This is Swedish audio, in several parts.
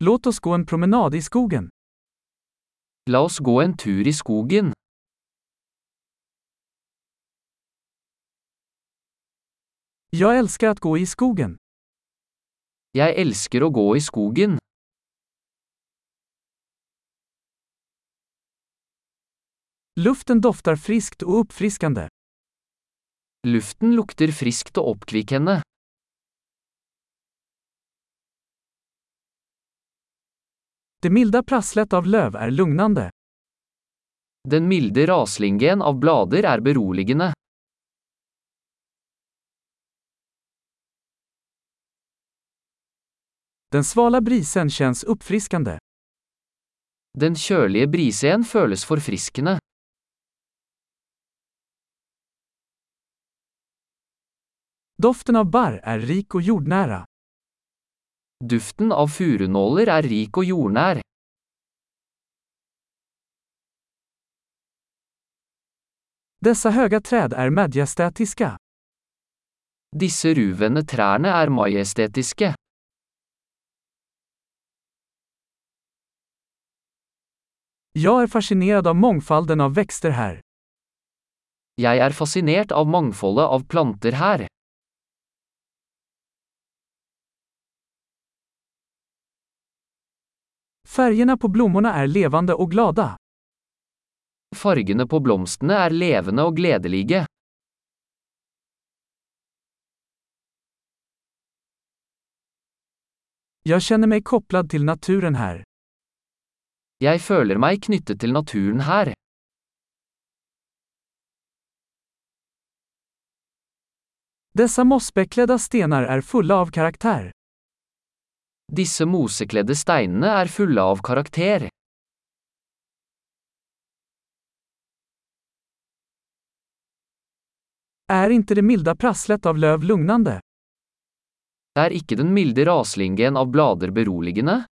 Låt oss gå en promenad i skogen. La oss gå en tur i skogen. Jag älskar att gå i skogen. Jeg elsker å gå i skogen. Luften doftar friskt och uppfriskande. Luften lukter friskt og oppkvikkende. Det milda prasslet av löv är lugnande. Den milde raslingen av blader er beroligende. Den svala brisen känns uppfriskande. Den kjølige brisen føles forfriskende. Doften av barr är rik och jordnära. Duften av furunåler er rik og jordnær. Dessa höga träd är majestätiska. Disse ruvende trærne er majestetiske. Jag är fascinerad av mångfalden av växter här. Jeg er fascinert av mangfoldet av planter her. Färgerna på blommorna är levande och glada. Fargene på blomstene er levende og gledelige. Jag känner mig kopplad till naturen här. Jeg føler meg knyttet til naturen her. Dessa mossbeklädda stenar är fulla av karaktär. Disse mosekledde steinene er fulle av karakter. Är inte det milda prasslet av löv lugnande? Er ikke den milde raslingen av blader beroligende?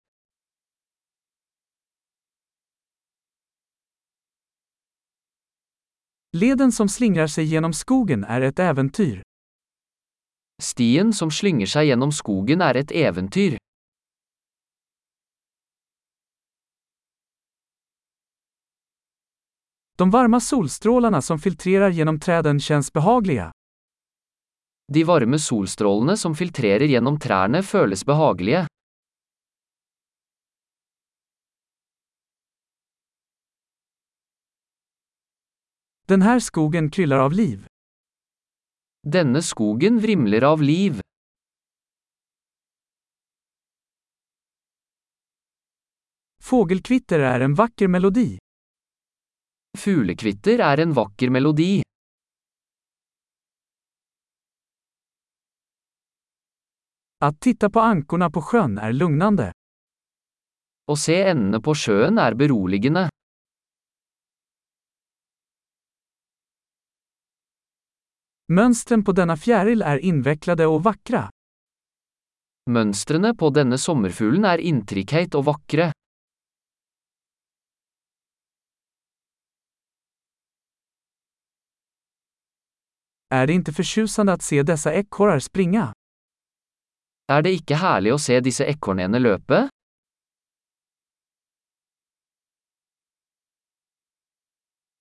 Leden som slingrar sig genom skogen är ett äventyr. Stien som slynger seg gjennom skogen er et eventyr. De varma solstrålarna som filtrerar genom träden känns behagliga. De varme solstrålene som filtrerer gjennom trærne føles behagelige. Den här skogen kryllar av liv. Denne skogen vrimler av liv. Fågelkvitter är en vacker melodi. Fuglekvitter er en vakker melodi. Att titta på ankorna på sjön är lugnande. Å se endene på sjøen er beroligende. Mönstren på denna fjäril är invecklade och vackra. Mønstrene på denne sommerfuglen er intrikate og vakre. Är det inte förtjusande att se dessa ekorrar springa? Er det ikke herlig å se disse ekornene løpe?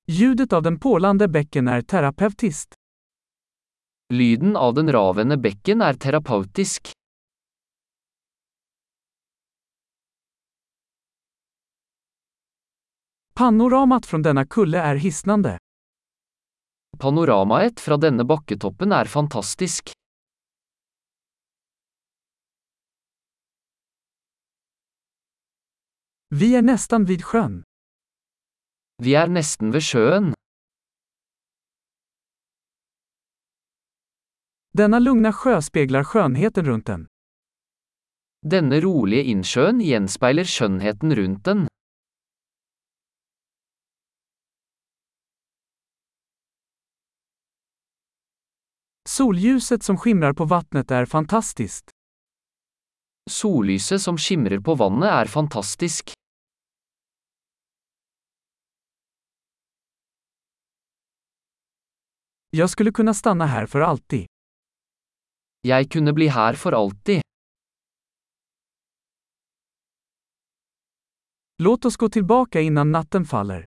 Ljudet av den porlande bäcken är terapeutiskt. Lyden av den ravende bekken er terapeutisk. Panoramat från denna kulle är hisnande. Panoramaet fra denne bakketoppen er fantastisk. Vi är nästan vid sjön. Vi er nesten ved sjøen. Denna lugna sjö speglar skönheten runt den. Denne rolige innsjøen gjenspeiler skjønnheten rundt den. Solljuset som skimrar på vattnet är fantastiskt. Sollyset som skimrer på vannet er fantastisk. Jag skulle kunna stanna här för alltid. Jeg kunne bli her for alltid. Låt oss gå tillbaka innan natten faller.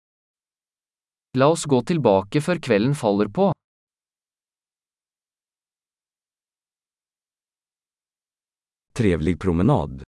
La oss gå tilbake før kvelden faller på. Trevlig promenad.